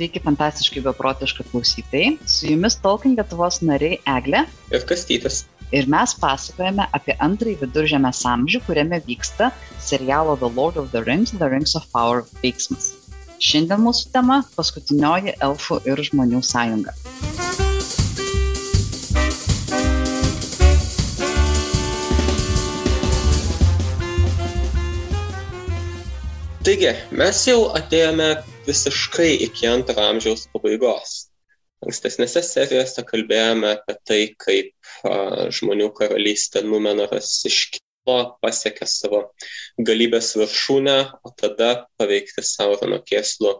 sveiki fantastiškai beprotiškai klausytojai. Su jumis Tolkien Lietuvos nariai Eglė ir Kastytis. Ir mes pasakojame apie antrąjį viduržėmės amžių, kuriame vyksta serialo The Lord of the Rings, The Rings of Power veiksmas. Šiandien mūsų tema - paskutinioji elfų ir žmonių sąjunga. Taigi, mes jau atėjome visiškai iki antro amžiaus pabaigos. Ankstesnėse serijose kalbėjome apie tai, kaip a, žmonių karalystė Numenoras iškilo, pasiekė savo galybės viršūnę, o tada paveikti Saurono kėslų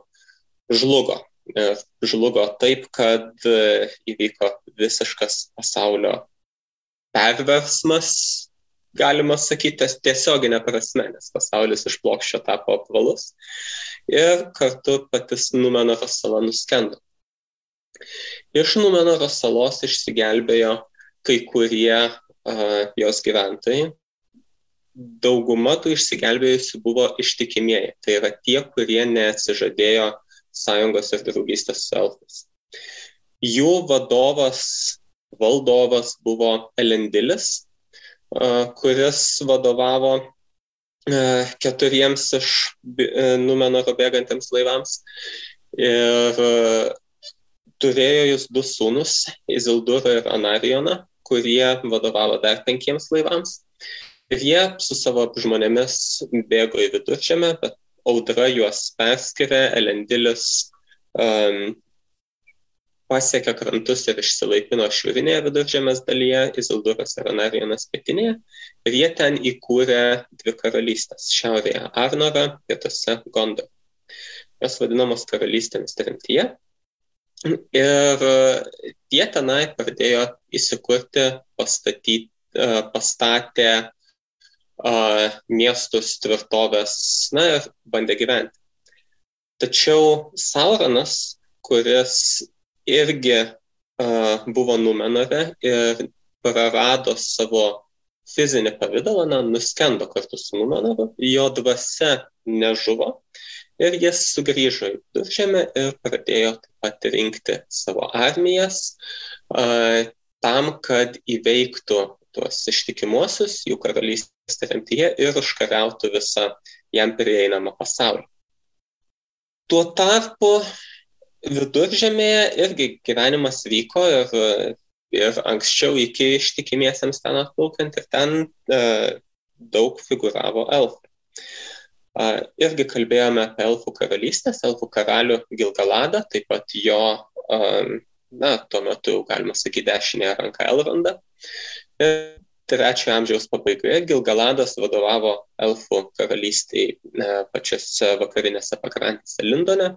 žlugo. Ir žlugo taip, kad e, įvyko visiškas pasaulio perversmas, galima sakyti, tiesioginė prasme, nes pasaulis iš plokščio tapo apvalus ir kartu patys Numenoro sala nuskendo. Iš Numenoro salos išsigelbėjo kai kurie uh, jos gyventojai. Dauguma tų išsigelbėjusių buvo ištikimieji. Tai yra tie, kurie neatsižadėjo sąjungos ir draugystės su elfais. Jų vadovas, valdovas buvo Elendilis, kuris vadovavo keturiems iš Numenoro bėgantiems laivams. Ir turėjo jis du sūnus, Izildurą ir Anarioną, kurie vadovavo dar penkiems laivams. Ir jie su savo žmonėmis bėgo į viduržėmę, bet audra juos perskiria, Elendilis um, pasiekė krantus ir išsilaipino šiaurinėje viduržėmės dalyje, Izilduras ir Anarijonas pietinėje, ir jie ten įkūrė dvi karalystės - šiaurėje Arnorą, pietuose Gondą. Jos vadinamos karalystėmis tremtyje. Ir jie tenai pradėjo įsikurti, pastatyti, pastatė miestus, tvirtovės, na ir bandė gyventi. Tačiau Sauronas, kuris irgi uh, buvo Numenore ir prarado savo fizinį pavydalą, na, nuskendo kartu su Numenoru, jo dvasia nežuvo ir jis sugrįžo į Duržemę ir pradėjo taip pat rinkti savo armijas uh, tam, kad įveiktų tuos ištikimuosius jų karalystės tremtyje ir užkariautų visą jam prieinamą pasaulį. Tuo tarpu viduržemėje irgi gyvenimas vyko ir, ir anksčiau iki ištikimiesiems ten atplaukiant ir ten e, daug figuravo elfai. E, irgi kalbėjome apie elfų karalystės, elfų karalių Gilgaladą, taip pat jo, e, na, tuo metu galima sakyti dešinėje ranką Elrondą. Ir trečiojo amžiaus pabaigoje Gilgaladas vadovavo elfų karalystiai e, pačiose vakarinėse pakrantėse Lindone.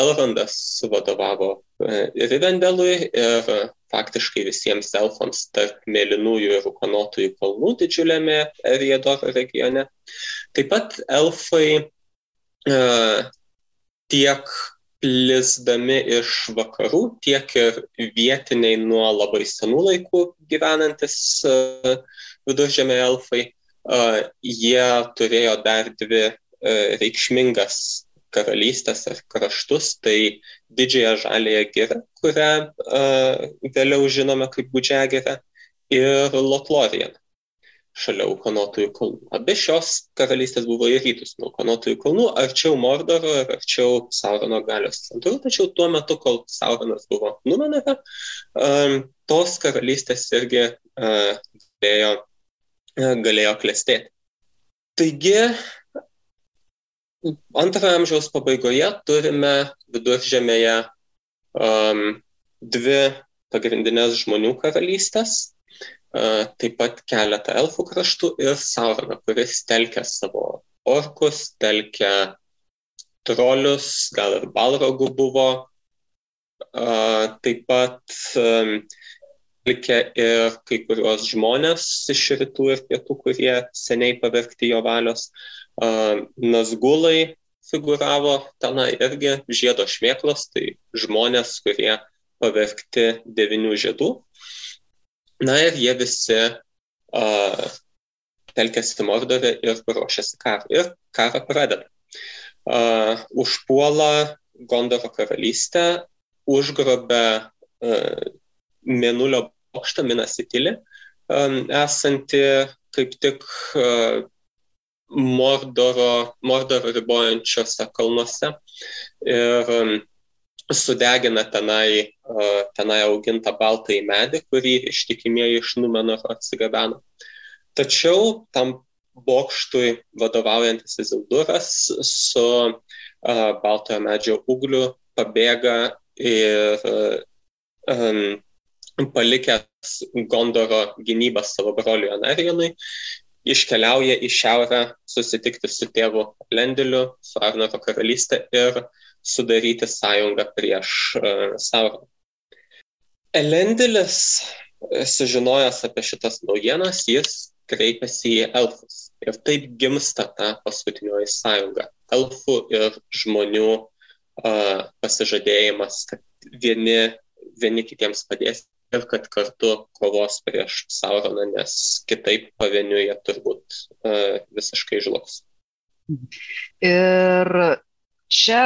Elrondas vadovavo e, Rivendelui ir faktiškai visiems elfams tarp mėlynųjų ir rukonotųjų kalnų didžiuliame Riedoro regione. Taip pat elfai e, tiek plisdami iš vakarų, tiek ir vietiniai nuo labai senų laikų gyvenantis uh, viduržėmė elfai, uh, jie turėjo dar dvi uh, reikšmingas karalystės ar kraštus, tai didžiąją žalėją girą, kurią vėliau žinome kaip Budžiagirę, ir Lotloriją šalia Ukanotųjų kalnų. Abi šios karalystės buvo į rytus nuo Ukanotųjų kalnų, arčiau Mordoro ir arčiau Saurono galios centrų, tačiau tuo metu, kol Sauronas buvo Numenere, um, tos karalystės irgi uh, galėjo, uh, galėjo klestėti. Taigi, antrojo amžiaus pabaigoje turime viduržėmėje um, dvi pagrindinės žmonių karalystės taip pat keletą elfų kraštų ir Sauroną, kuris telkia savo orkus, telkia trolius, gal ir balrogų buvo, taip pat telkia ir kai kuriuos žmonės iš rytų ir pietų, kurie seniai pavergti jo valios. Nazgulai figuravo tenai irgi žiedo šmėklos, tai žmonės, kurie pavergti devinių žiedų Na ir jie visi uh, telkėsi Mordorė ir ruošiasi karą. Ir karą pradeda. Uh, užpuola Gondoro karalystę, užgrobė Mėnulio bokštą Minasitilį, esanti kaip tik Mordoro, Mordoro ribojančiose kalnuose. Ir sudegina tenai, tenai augintą baltąjį medį, kurį ištikimieji iš Numenoro atsigabeno. Tačiau tam bokštui vadovaujantis Izilduras su uh, baltojo medžio ugliu pabėga ir um, palikęs Gondoro gynybą savo broliui Anarijonui, iškeliauja į šiaurę susitikti su tėvu Lendiliu, su Arnoro karalystė ir sudaryti sąjungą prieš uh, Sauroną. Elendilis, sužinojęs apie šitas naujienas, jis kreipiasi į elfus. Ir taip gimsta ta paskutinioji sąjunga. Elfų ir žmonių uh, pasižadėjimas, kad vieni, vieni kitiems padės ir kad kartu kovos prieš Sauroną, nes kitaip pavieniui jie turbūt uh, visiškai žlugs. Ir čia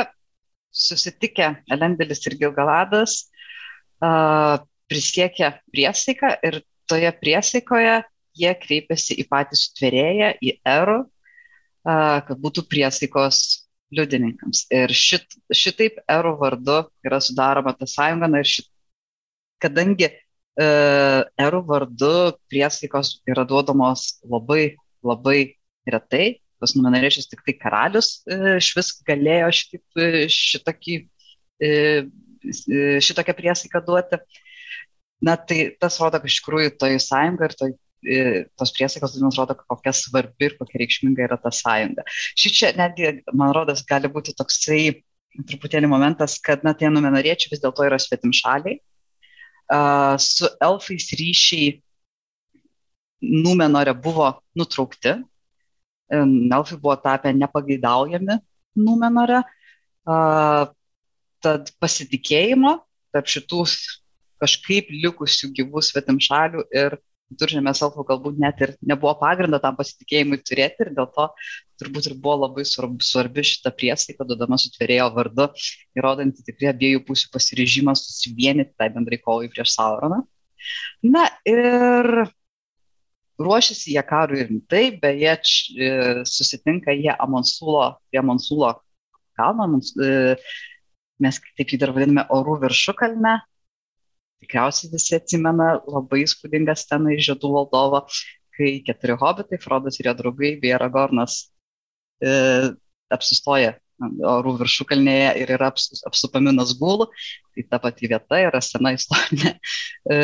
susitikę Elendelis ir Gilgaladas prisiekė priesaiką ir toje priesaikoje jie kreipiasi į patį sutvėrėją, į Erų, kad būtų priesaikos liudininkams. Ir šit, šitaip Erų vardu yra sudaroma ta sąjunga, na ir šit, kadangi uh, Erų vardu priesaikos yra duodamos labai, labai retai, pas numenariečius tik tai karalius e, iš vis galėjo šitaip, e, šitokį, e, šitokią priesaiką duoti. Na, tai tas rodo, kad iš tikrųjų toj sąjunga ir toj, tos priesaikos mums rodo, kokia svarbi ir kokia reikšminga yra ta sąjunga. Ši čia netgi, man rodas, gali būti toksai truputėlį momentas, kad, na, tie numenariečiai vis dėlto yra svetimšaliai. Uh, su elfais ryšiai Numenorė buvo nutraukti, elfai buvo tapę nepageidaujami Numenore, tad pasitikėjimo tarp šitų kažkaip likusių gyvų svetimšalių ir viduržėmės elfų galbūt net ir nebuvo pagrindo tam pasitikėjimui turėti ir dėl to turbūt ir buvo labai svarbi šita priesaika, duodama sutvėrėjo vardu, įrodanti tikrai abiejų pusių pasiryžimą susivienyti tai bendrai kovai prieš Sauroną. Na ir ruošiasi jie karui rimtai, beje, e, susitinka jie Amonsulo, prie Amonsulo kalno, e, mes taip jį dar vadiname orų viršukalne. Tikriausiai visi atsimena labai įspūdingą sceną iš Žiedų valdovo, kai keturi hobitai, Frodas ir jo draugai, bei Aragornas e, apsistoja orų viršukalnėje ir yra apsupami Nazgulų. Tai ta pati vieta yra sena istorinė, e,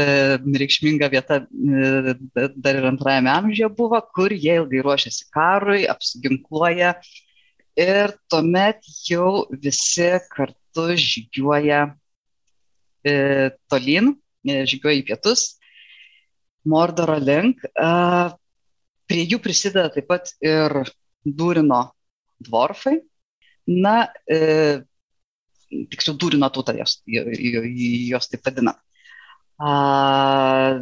reikšminga vieta e, dar ir antrajame amžiuje buvo, kur jie ilgai ruošiasi karui, apsiginkluoja ir tuomet jau visi kartu žygiuoja e, tolyn, žygiuoja į pietus, Mordoro link. Prie jų prisideda taip pat ir Durino dvorfai, Na, e, tiksliau Durino tauta, jos, jos taip vadina. A,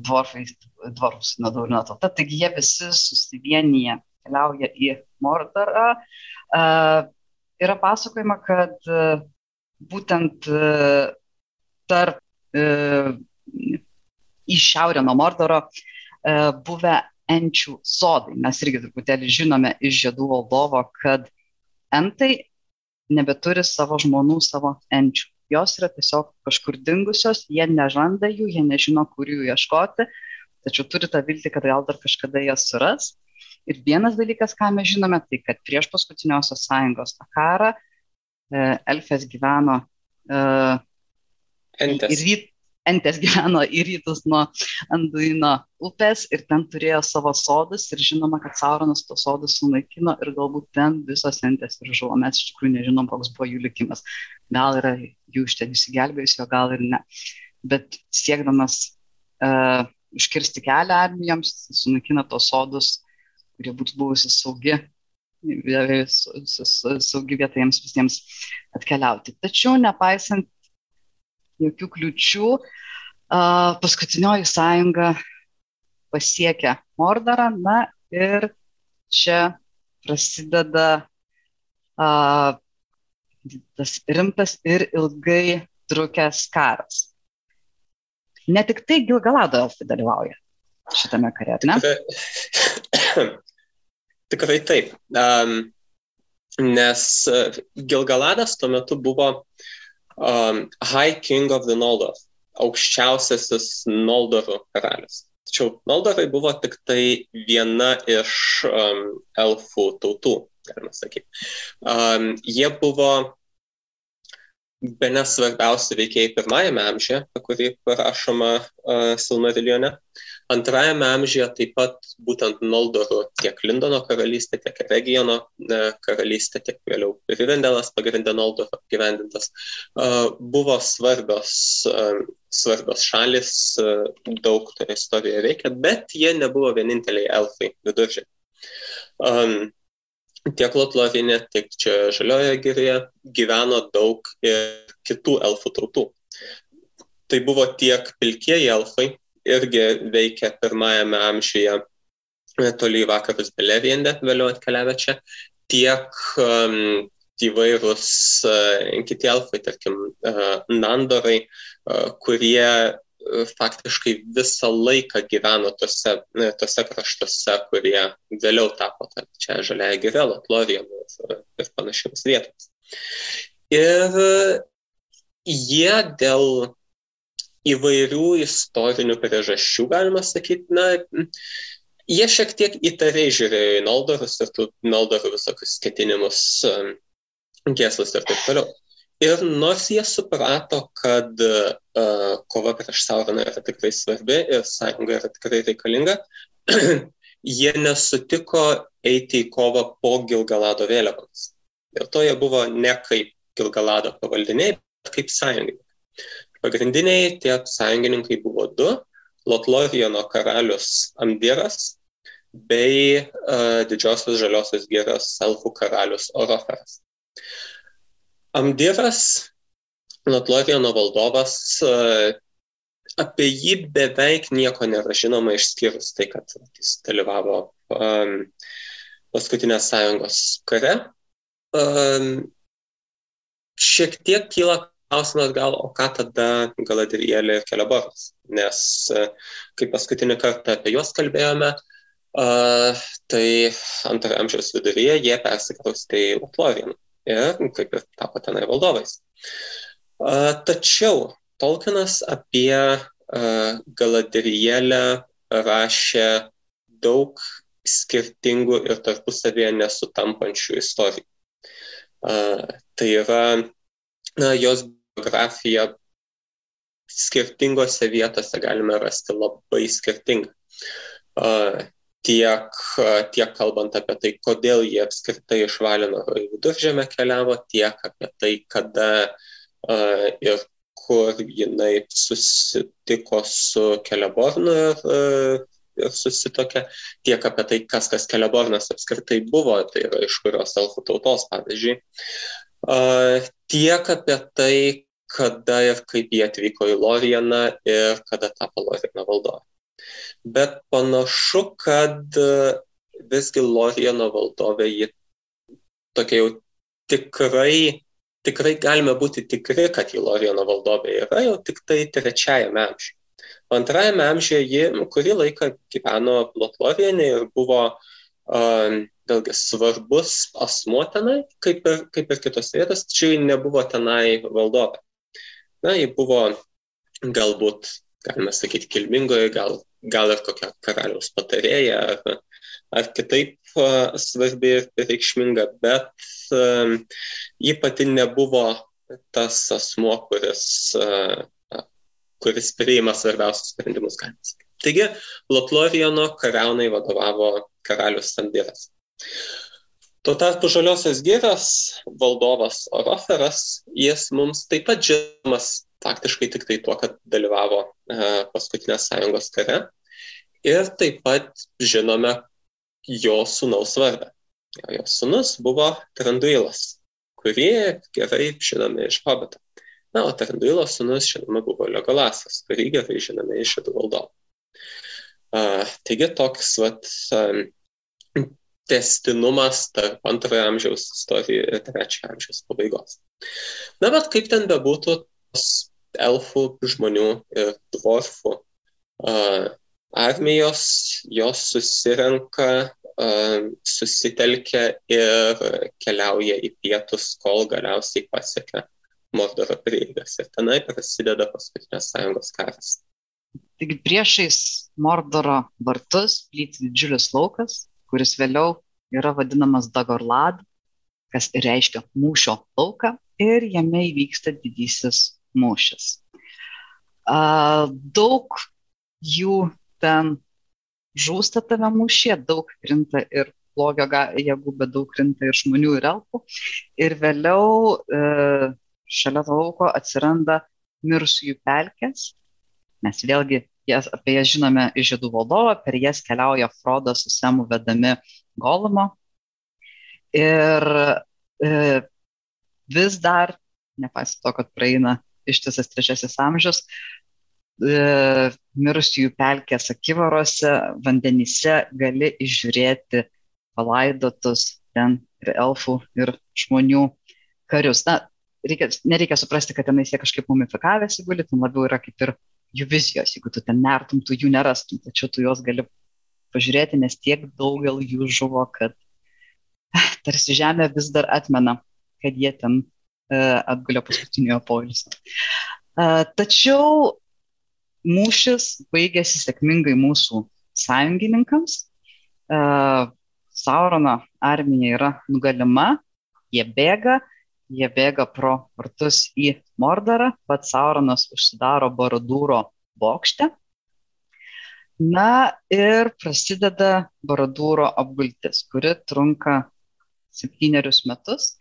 dvorfai, dvorfus, na, Durino tauta. Taigi jie visi susivienyje keliauja į Mordorą. A, yra pasakojama, kad e, būtent e, tarp e, į šiaurę nuo Mordoro buvę enčių sodai. Mes irgi truputėlį žinome iš žiedų valdovo, kad entai nebeturi savo žmonų, savo enčių. Jos yra tiesiog kažkur dingusios, jie nežanda jų, jie nežino, kur jų ieškoti, tačiau turi tą viltį, kad gal dar kažkada jas suras. Ir vienas dalykas, ką mes žinome, tai kad prieš paskutiniosios sąjungos karą e, elfės gyveno e, Entės. ir ryt, entės gyveno į rytus nuo Anduino upės ir ten turėjo savo sodus ir žinoma, kad Sauronas tos sodus sunaikino ir galbūt ten visos entės ir žuvo. Mes iš tikrųjų nežinom, koks buvo jų likimas. Gal yra jų iš ten išsigelbėjusio, gal ir ne. Bet siekdamas uh, užkirsti kelią armijoms, sunaikina tos sodus, kurie būtų buvusi saugi saugi vieta jiems visiems atkeliauti. Tačiau nepaisant jokių kliučių. Paskutinioji sąjunga pasiekia Mordorą, na ir čia prasideda a, tas rimtas ir ilgai trukęs karas. Ne tik tai Gilgalado elfai dalyvauja šitame kare, ar ne? Tikrai, tikrai taip. Um, nes Gilgaladas tuo metu buvo um, High King of the Noldor, aukščiausiasis Noldorų karalius. Tačiau Noldorai buvo tik tai viena iš um, elfų tautų, galima sakyti. Um, jie buvo be nesvarbiausi veikėjai pirmajame amžiuje, apie kurį parašoma uh, Silmariljone. Antrajame amžiuje taip pat būtent Noldorų tiek Lindono karalystė, tiek regiono uh, karalystė, tiek vėliau Rivendelas pagrindė Noldorą gyvendintas, uh, buvo svarbios, uh, svarbios šalis, daug toje istorijoje veikia, bet jie nebuvo vieninteliai elfai viduržė. Um, tiek Lotlovinė, tiek čia Žaliojoje girėje gyveno daug ir kitų elfų tautų. Tai buvo tiek pilkieji elfai, irgi veikia pirmajame amžiuje toli į vakarus Beleriendę, vėliau atkeliavę čia, tiek um, įvairūs uh, kiti elfai, tarkim, uh, Nandorai, uh, kurie faktiškai visą laiką gyveno tose, tose kraštuose, kurie vėliau tapo čia žaliaja gyvelo, Lorijomis ir panašiamis vietomis. Ir jie dėl įvairių istorinių priežasčių, galima sakyti, na, jie šiek tiek įtariai žiūrėjo į Noldorus ir tų Noldorų visokius ketinimus, kėslus ir taip toliau. Ir nors jie suprato, kad uh, kova prieš Sauroną yra tikrai svarbi ir sąjunga yra tikrai reikalinga, jie nesutiko eiti į kovą po Gilgalado vėliavomis. Dėl to jie buvo ne kaip Gilgalado pavaldiniai, bet kaip sąjungininkai. Pagrindiniai tie sąjungininkai buvo du - Lotlorijono karalius Amdiras bei uh, didžiosios žaliosios gėros elfų karalius Oroferas. Amdiras, Lotloriano valdovas, e, apie jį beveik nieko nėra žinoma išskyrus tai, kad jis dalyvavo um, paskutinės sąjungos kare. Um, šiek tiek kyla klausimas gal, o ką tada Galadrielė ir Keleboras, nes uh, kai paskutinį kartą apie juos kalbėjome, uh, tai antrojo amžiaus viduryje jie persikraustė į Lotlorianą ir kaip ir tapo tenai valdovais. Tačiau Tolkienas apie Galadrielę rašė daug skirtingų ir tarpusavėje nesutampančių istorijų. Tai yra na, jos biografija skirtingose vietose galime rasti labai skirtingą tiek, tiek kalbant apie tai, kodėl jie apskritai iš Valino į viduržėmę keliavo, tiek apie tai, kada ir kur jinai susitiko su Kelebornu ir, ir susitokė, tiek apie tai, kas tas Kelebornas apskritai buvo, tai yra iš kurios elfų tautos, pavyzdžiui. Tiek apie tai, kada ir kaip jie atvyko į Lorianą ir kada tapo Lorianą valdovą bet panašu, kad e, visgi Lorieno valdovė ji tokia jau tikrai, tikrai galime būti tikri, kad ji Lorieno valdovė yra jau tik tai trečiajame amžiuje. Antrajame amžiuje ji kurį laiką gyveno Lotlorienė ir buvo um, vėlgi svarbus asmuo tenai, kaip ir, kaip ir kitose vietose, tačiau ji nebuvo tenai valdovė. Na, ji buvo galbūt galime sakyti, kilmingoji, gal, gal ir kokia karaliaus patarėja, ar, ar kitaip svarbi ir reikšminga, bet uh, ji pati nebuvo tas asmuo, kuris, uh, kuris priima svarbiausius sprendimus, galima sakyti. Taigi, Lotlorijono kariaunai vadovavo karalius Sandiras. Tuo tarpu žaliosios gėros valdovas Oroferas, jis mums taip pat žinomas faktiškai tik tai tuo, kad dalyvavo e, paskutinės sąjungos kare. Ir taip pat žinome jo sunaus vardą. Jo sunus buvo Tranduilas, kurį gerai žinome iš Hobbito. Na, o Tranduilo sunus, žinoma, buvo Legolasas, kurį gerai žinome iš šitų valdovų. Uh, taigi toks, vat, um, testinumas tarp antrojo amžiaus istorijų ir trečiojo amžiaus pabaigos. Na, bet kaip ten bebūtų, tos elfų, žmonių ir dvorfų uh, armijos, jos susirenka, uh, susitelkia ir keliauja į pietus, kol galiausiai pasiekia Mordoro prieigas. Ir tenai prasideda paskutinės sąjungos karas. Taigi priešais Mordoro vartus plyti didžiulis laukas, kuris vėliau yra vadinamas Dagorlad, kas reiškia mūšio lauką, ir jame įvyksta didysis mūšis. Daug jų ten žūsta tame mūšyje, daug krinta ir blogio jėgų, bet daug krinta ir žmonių ir elfų. Ir vėliau e, šalia to lauko atsiranda mirusiųjų pelkės. Mes vėlgi jas, apie jas žinome iš žydų valdovo, per jas keliauja Frodas su Semu vedami Golumo. Ir e, vis dar, nepaisant to, kad praeina ištisas trečiasis amžius, e, mirusiųjų pelkės akivarose, vandenyse gali išžiūrėti palaidotus ten ir elfų, ir žmonių karius. Na, reikia, nereikia suprasti, kad tenais jie kažkaip mumifikavęsi guli, ten labiau yra kaip ir jų vizijos, jeigu tu ten nertum, tu jų nerastum, tačiau tu juos gali pažiūrėti, nes tiek daugiau jų žuvo, kad tarsi žemė vis dar atmena, kad jie ten uh, atgulė paskutiniojo poilsio. Uh, tačiau mūšis baigėsi sėkmingai mūsų sąjungininkams. Uh, Saurono armija yra nugalima, jie bėga, jie bėga pro vartus į Mordorą, pats Sauronas užsidaro Baradūro bokšte. Na ir prasideda Baradūro apgultis, kuri trunka septynerius metus.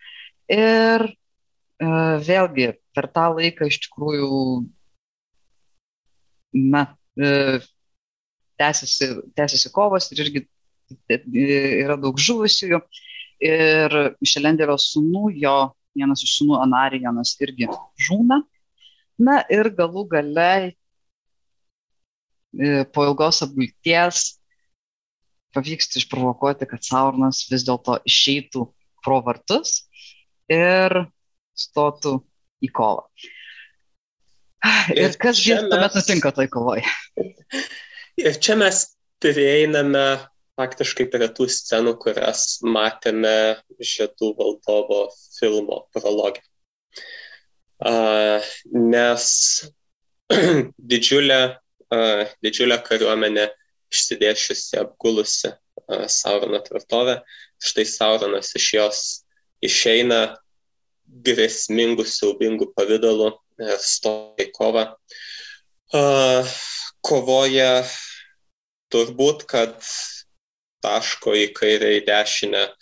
Ir e, vėlgi per tą laiką iš tikrųjų na, e, tęsiasi, tęsiasi kovos ir irgi e, yra daug žuvusiųjų. Ir Šelenderio sūnų, jo vienas iš sūnų Anarijonas irgi žūna. Na ir galų gale e, po ilgos apgulties pavyksta išprovokuoti, kad Saurnas vis dėlto išeitų pro vartus ir stotų į kovą. Ir kas tuomet nutinka toj kovoje? Ir čia mes prieiname faktiškai prie tų scenų, kurias matėme Žiedų valdovo filmo prologė. Uh, nes didžiulė, uh, didžiulė kariuomenė išsidėšiusi, apgulusi uh, Saurono tvirtovę, štai Sauronas iš jos išeina grėsmingų, siaubingų pavydalų ir stoja į kovą. Kovoja turbūt, kad taško į kairę, į dešinę e,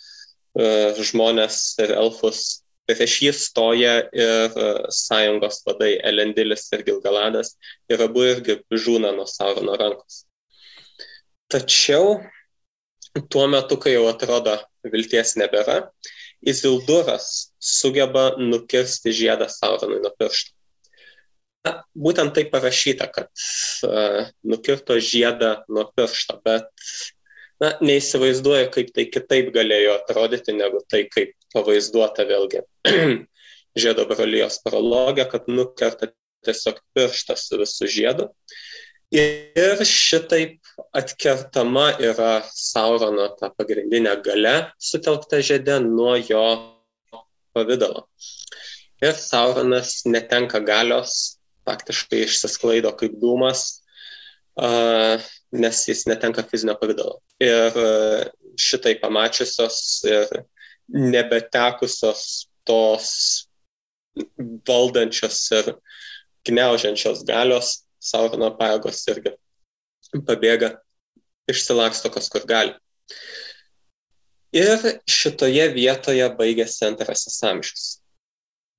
žmonės ir elfus. Prieš jį stoja ir e, sąjungos vadai Elendilis ir Gilgaladas ir abu irgi žūna nuo Saurono rankos. Tačiau tuo metu, kai jau atrodo vilties nebėra, Izilduras sugeba nukirsti žiedą Sauronui nuo piršto. Na, būtent tai parašyta, kad uh, nukirto žiedą nuo piršto, bet na, neįsivaizduoju, kaip tai kitaip galėjo atrodyti, negu tai, kaip pavaizduota vėlgi žiedo brolijos prologė, kad nukerta tiesiog pirštas su visų žiedu. Ir šitaip atkertama yra Saurono ta pagrindinė gale sutelkta žiedė nuo jo pavydalo. Ir Sauronas netenka galios, faktiškai išsisklaido kaip dūmas, nes jis netenka fizinio pavydalo. Ir e, šitai pamačiusios ir nebetekusios tos valdančios ir gniaužiančios galios Saurono pajėgos irgi pabėga, išsilaksto kas kur gali. Ir šitoje vietoje baigėsi antrasis amžius.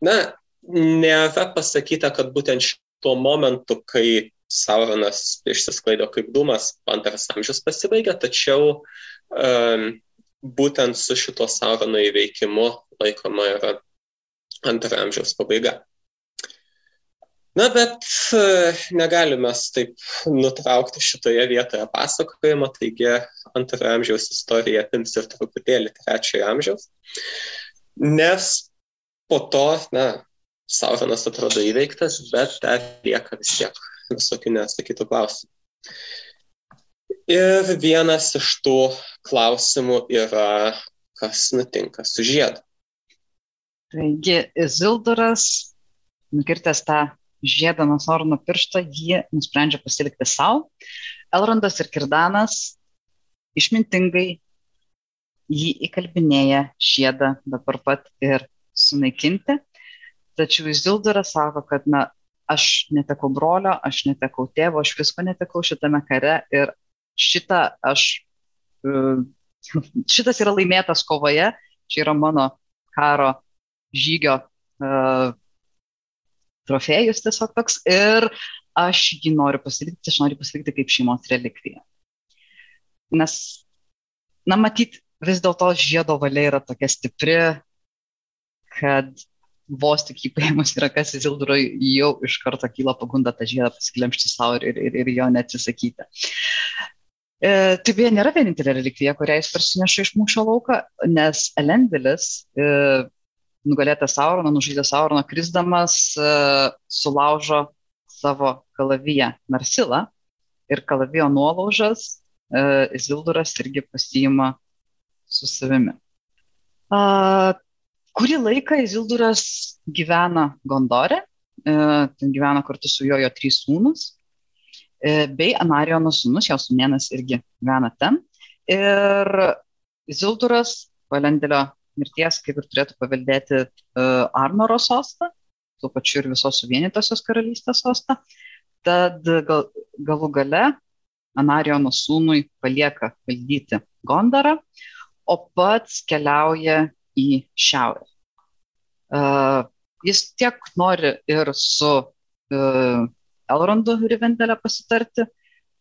Na, nėra pasakyta, kad būtent šituo momentu, kai Sauronas išsisklaido kaip dūmas, antras amžius pasibaigia, tačiau um, būtent su šito Saurono įveikimu laikoma yra antrojo amžiaus pabaiga. Na, bet e, negalime taip nutraukti šitoje vietoje pasakojimo, taigi antrojo amžiaus istorija apims ir truputėlį trečiojo amžiaus, nes po to, na, Sauronas atrodo įveiktas, bet dar lieka vis tiek visokių nesakytų klausimų. Ir vienas iš tų klausimų yra, kas nutinka su žiedu. Taigi, Izilduras, nukirtęs tą žiedą nuo Saurono piršto, jį nusprendžia pasilikti savo. Elrondas ir Kirdanas išmintingai jį įkalbinėja žiedą dabar pat ir sunaikinti. Tačiau Izilduras sako, kad, na, aš netekau brolio, aš netekau tėvo, aš visko netekau šitame kare ir šitą aš, e, šitas yra laimėtas kovoje, čia yra mano karo žygio uh, trofėjus tiesiog toks ir aš jį noriu pasilikti, aš noriu pasilikti kaip šeimos relikvija. Nes, na, matyt, vis dėlto žiedo valia yra tokia stipri, kad vos tik jį paėmus yra kas Izilduro, jau iš karto kyla pagunda tą žiedą pasiklemšti savo ir, ir, ir jo neatsisakyti. E, tai beje nėra vienintelė relikvija, kurią jis parsineša iš mūšio lauką, nes Elendelis, e, nugalėtas Saurono, nužudęs Saurono, krisdamas, e, sulaužo savo kalaviją Narsilą ir kalavijo nuolaužas e, Izilduras irgi pasiima su savimi. Kurį laiką Izilduras gyvena Gondore, e, ten gyvena kartu su jo jo trys sūnus, e, bei Anariono sūnus, jo sūnėnas irgi gyvena ten. Ir Izilduras Valendelio mirties kaip ir turėtų paveldėti e, Arnoro sostą, tuo pačiu ir visos suvienitosios karalystės sostą. Tad gal, galų gale Anariono sūnui palieka valdyti Gondarą, o pats keliauja į šiaurę. Uh, jis tiek nori ir su uh, Elrondu Rivendelė pasitarti,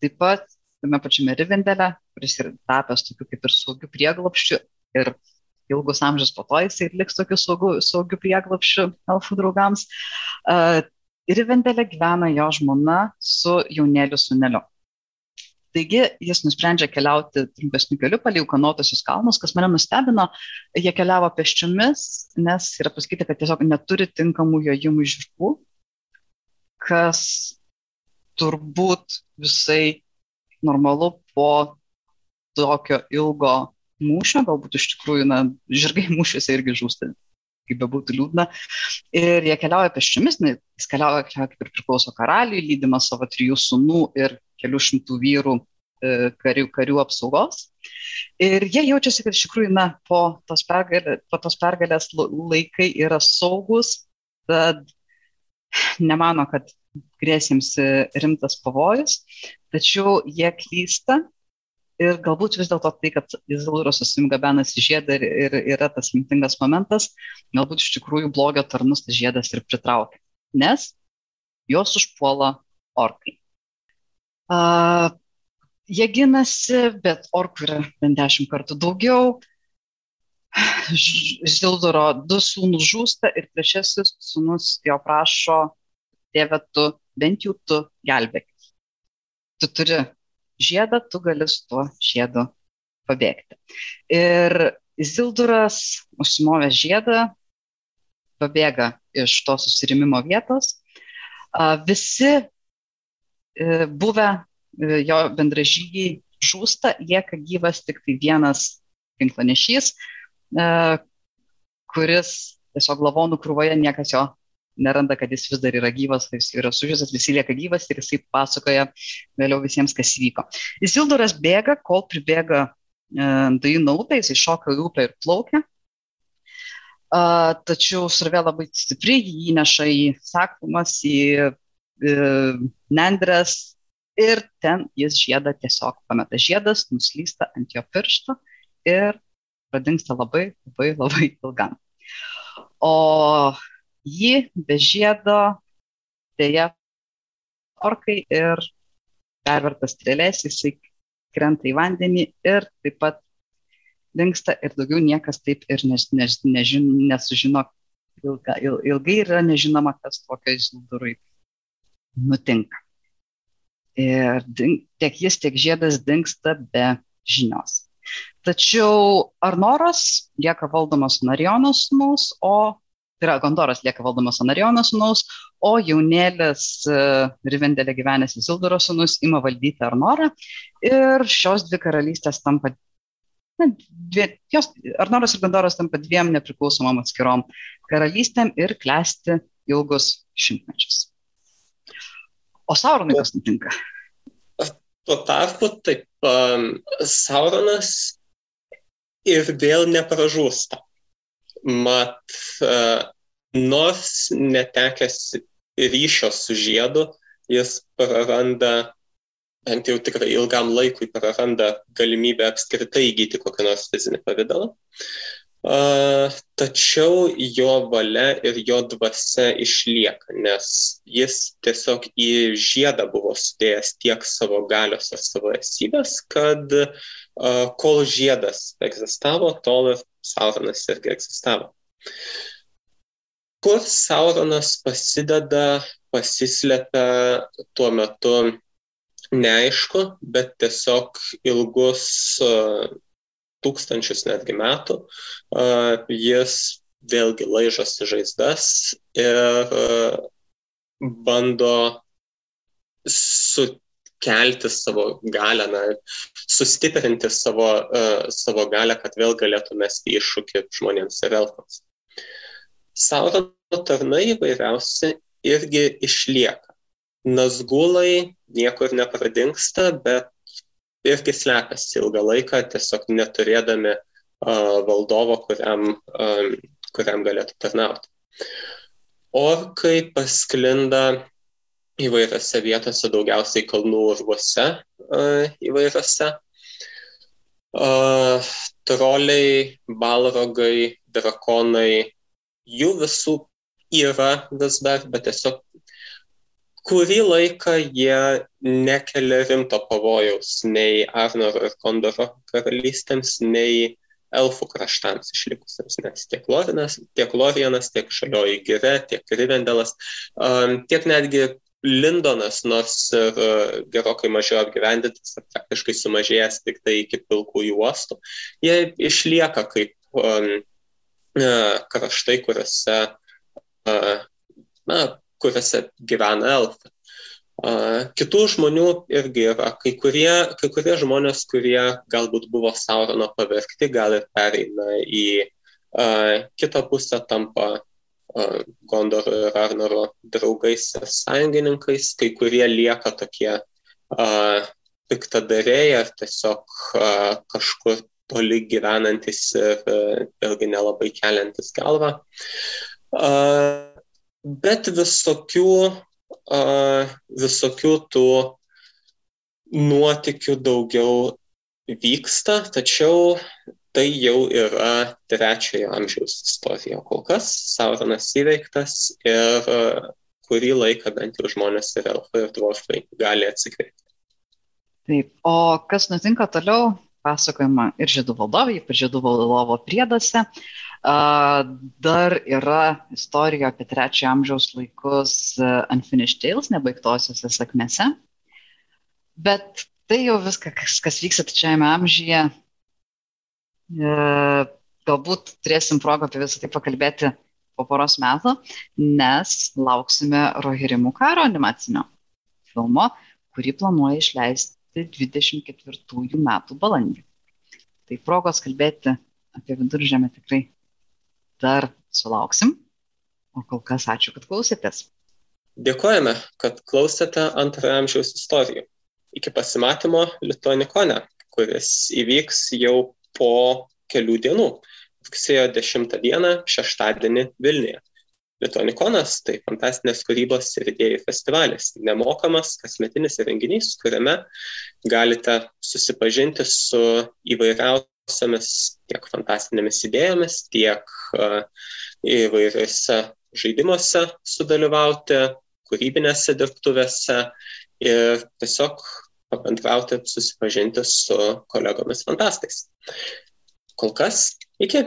taip pat tame pačiame Rivendelė, kuris yra tapęs tokiu kaip ir saugiu prieglopščiu ir ilgus amžius po to jisai liks tokiu saugiu, saugiu prieglopščiu elfų draugams. Uh, Rivendelė gyvena jo žmona su jaunėliu suneliu. Taigi jis nusprendžia keliauti trumpesniu keliu palei Ukanotosius kalnus, kas mane nustebino, jie keliavo peščiomis, nes yra pasakyta, kad tiesiog neturi tinkamų jojimų žirgų, kas turbūt visai normalu po tokio ilgo mūšio, galbūt iš tikrųjų, na, žirgai mūšiuose irgi žūsta, kaip bebūtų liūdna. Ir jie keliauja peščiomis, jis keliauja, keliauja kaip ir priklauso karaliui, lydimas savo trijų sunų ir kelių šimtų vyrų e, karių, karių apsaugos. Ir jie jaučiasi, kad iš tikrųjų, na, po tos, pergalė, po tos pergalės laikai yra saugus, tad nemano, kad grėsiems rimtas pavojus, tačiau jie klysta ir galbūt vis dėlto tai, kad Izraelis susimgabenasi žiedą ir, ir yra tas mintingas momentas, galbūt iš tikrųjų blogio tarnus tas žiedas ir pritraukia, nes juos užpuola orkai. Uh, jie ginasi, bet orkų yra bent dešimt kartų daugiau. Žilduro du sūnus žūsta ir trečiasis sūnus jo prašo, tėve, tu bent jau tu gelbėkis. Tu turi žiedą, tu gali su tuo žiedu pabėgti. Ir Zilduras, užsimovęs žiedą, pabėga iš to susirimimo vietos. Visi buvę e, jo bendražygiai žūsta, lieka gyvas tik tai vienas ginklanešys, e, kuris tiesiog lavonų krūvoje niekas jo neranda, kad jis vis dar yra gyvas, jis yra sužystas, visi lieka gyvas ir jisai pasakoja vėliau visiems, kas įvyko. Isilduras bėga, kol pribėga Daino upė, jisai šoka į upę ir plaukia. Tačiau srovė labai stipri, jį įneša į saklumas, į E, nendrės ir ten jis žiedą tiesiog pameta. Žiedas nuslysta ant jo piršto ir pradingsta labai, labai, labai ilgam. O jį be žiedo dėja orkai ir pervertas strėlės, jisai krenta į vandenį ir taip pat dinksta ir daugiau niekas taip ir než, než, nežin, nesužino ilga, il, ilgai yra nežinoma, kas tokio Izildurui nutinka. Ir tiek jis, tiek žiedas dinksta be žinios. Tačiau Arnoras lieka valdomas Narijono sūnaus, o tai yra Gondoras lieka valdomas Narijono sūnaus, o jaunėlis uh, Rivendelė gyvenęs Izildoro sūnus ima valdyti Arnorą ir šios dvi karalystės tampa, na, dvie, jos, Arnoras ir Gondoras tampa dviem nepriklausomam atskirom karalystėm ir klesti ilgus šimtmečius. O Sauronui kas nutinka? Tuo tarpu taip um, Sauronas ir vėl nepražūsta. Mat, uh, nors netekęs ryšio su žiedu, jis praranda, bent jau tikrai ilgam laikui praranda galimybę apskritai įgyti kokią nors fizinį pavydalą. Tačiau jo valia ir jo dvasia išlieka, nes jis tiesiog į žiedą buvo sudėjęs tiek savo galios ir savo esybės, kad kol žiedas egzistavo, tol ir Sauronas irgi egzistavo. Kur Sauronas pasideda, pasislepia tuo metu neaišku, bet tiesiog ilgus tūkstančius netgi metų, jis vėlgi laižosi žaizdas ir bando sukelti savo galę, na, sustiprinti savo, savo galę, kad vėl galėtų mesti iššūkį žmonėms ir elfams. Saurono tarnai įvairiausi irgi išlieka. Nazgulai niekur nepradingsta, bet irgi slepiasi ilgą laiką, tiesiog neturėdami uh, valdovo, kuriam, um, kuriam galėtų tarnauti. Orkai pasklinda įvairiose vietose, daugiausiai kalnų urvuose uh, įvairiose. Uh, troliai, balrogai, drakonai, jų visų yra vis dar, bet tiesiog kurį laiką jie nekelia rimto pavojaus nei Arnoro ir Kondoro karalystėms, nei elfų kraštams išlikusiems, nes tiek Lorinas, tiek Lorianas, tiek Žalioji Gire, tiek Rivendelas, um, tiek netgi Lindonas, nors ir uh, gerokai mažiau apgyvendintas, praktiškai sumažėjęs tik tai iki pilkųjų uostų, jie išlieka kaip um, kraštai, kuriuose uh, na, kuriuose gyvena elfai. Kitų žmonių irgi yra. Kai kurie, kai kurie žmonės, kurie galbūt buvo Saurono pavergti, gal ir pereina į uh, kitą pusę, tampa uh, Gondoro ir Arnoro draugais ir sąjungininkais, kai kurie lieka tokie uh, piktadariai ar tiesiog uh, kažkur toli gyvenantis ir uh, vėlgi nelabai keliantis galvą. Uh, bet visokių, visokių tų nuotikių daugiau vyksta, tačiau tai jau yra trečiojo amžiaus istorija. Kol kas Sauronas įveiktas ir kurį laiką bent jau žmonės ir elfai ir dvorfai gali atsikvėpti. Taip, o kas nutinka toliau, pasakojama ir žydų valdovai, ir žydų valdovo prieduose. Uh, Dar yra istorija apie trečiojo amžiaus laikus Unfinished Tales, nebaigtosiuose sakmėse. Bet tai jau viskas, kas, vyksta trečiajame amžiuje. Galbūt turėsim progą apie visą tai pakalbėti po poros metų, nes lauksime Rohirimų karo animacinio filmo, kurį planuoja išleisti 24 metų balandį. Tai progos kalbėti apie viduržėmę tikrai dar sulauksim. O kol kas ačiū, kad klausėtės. Dėkojame, kad klausėte antrojo amžiaus istorijų. Iki pasimatymo Lituanikone, kuris įvyks jau po kelių dienų, rugsėjo 10 dieną, šeštadienį Vilniuje. Lituanikonas tai fantastinės kūrybos ir idėjų festivalis, nemokamas kasmetinis renginys, kuriame galite susipažinti su įvairiausiais įvairiausiamis tiek fantastinėmis idėjomis, tiek įvairiuose žaidimuose sudalyvauti, kūrybinėse dirbtuvėse ir tiesiog pabendrauti, susipažinti su kolegomis fantastais. Kol kas, iki.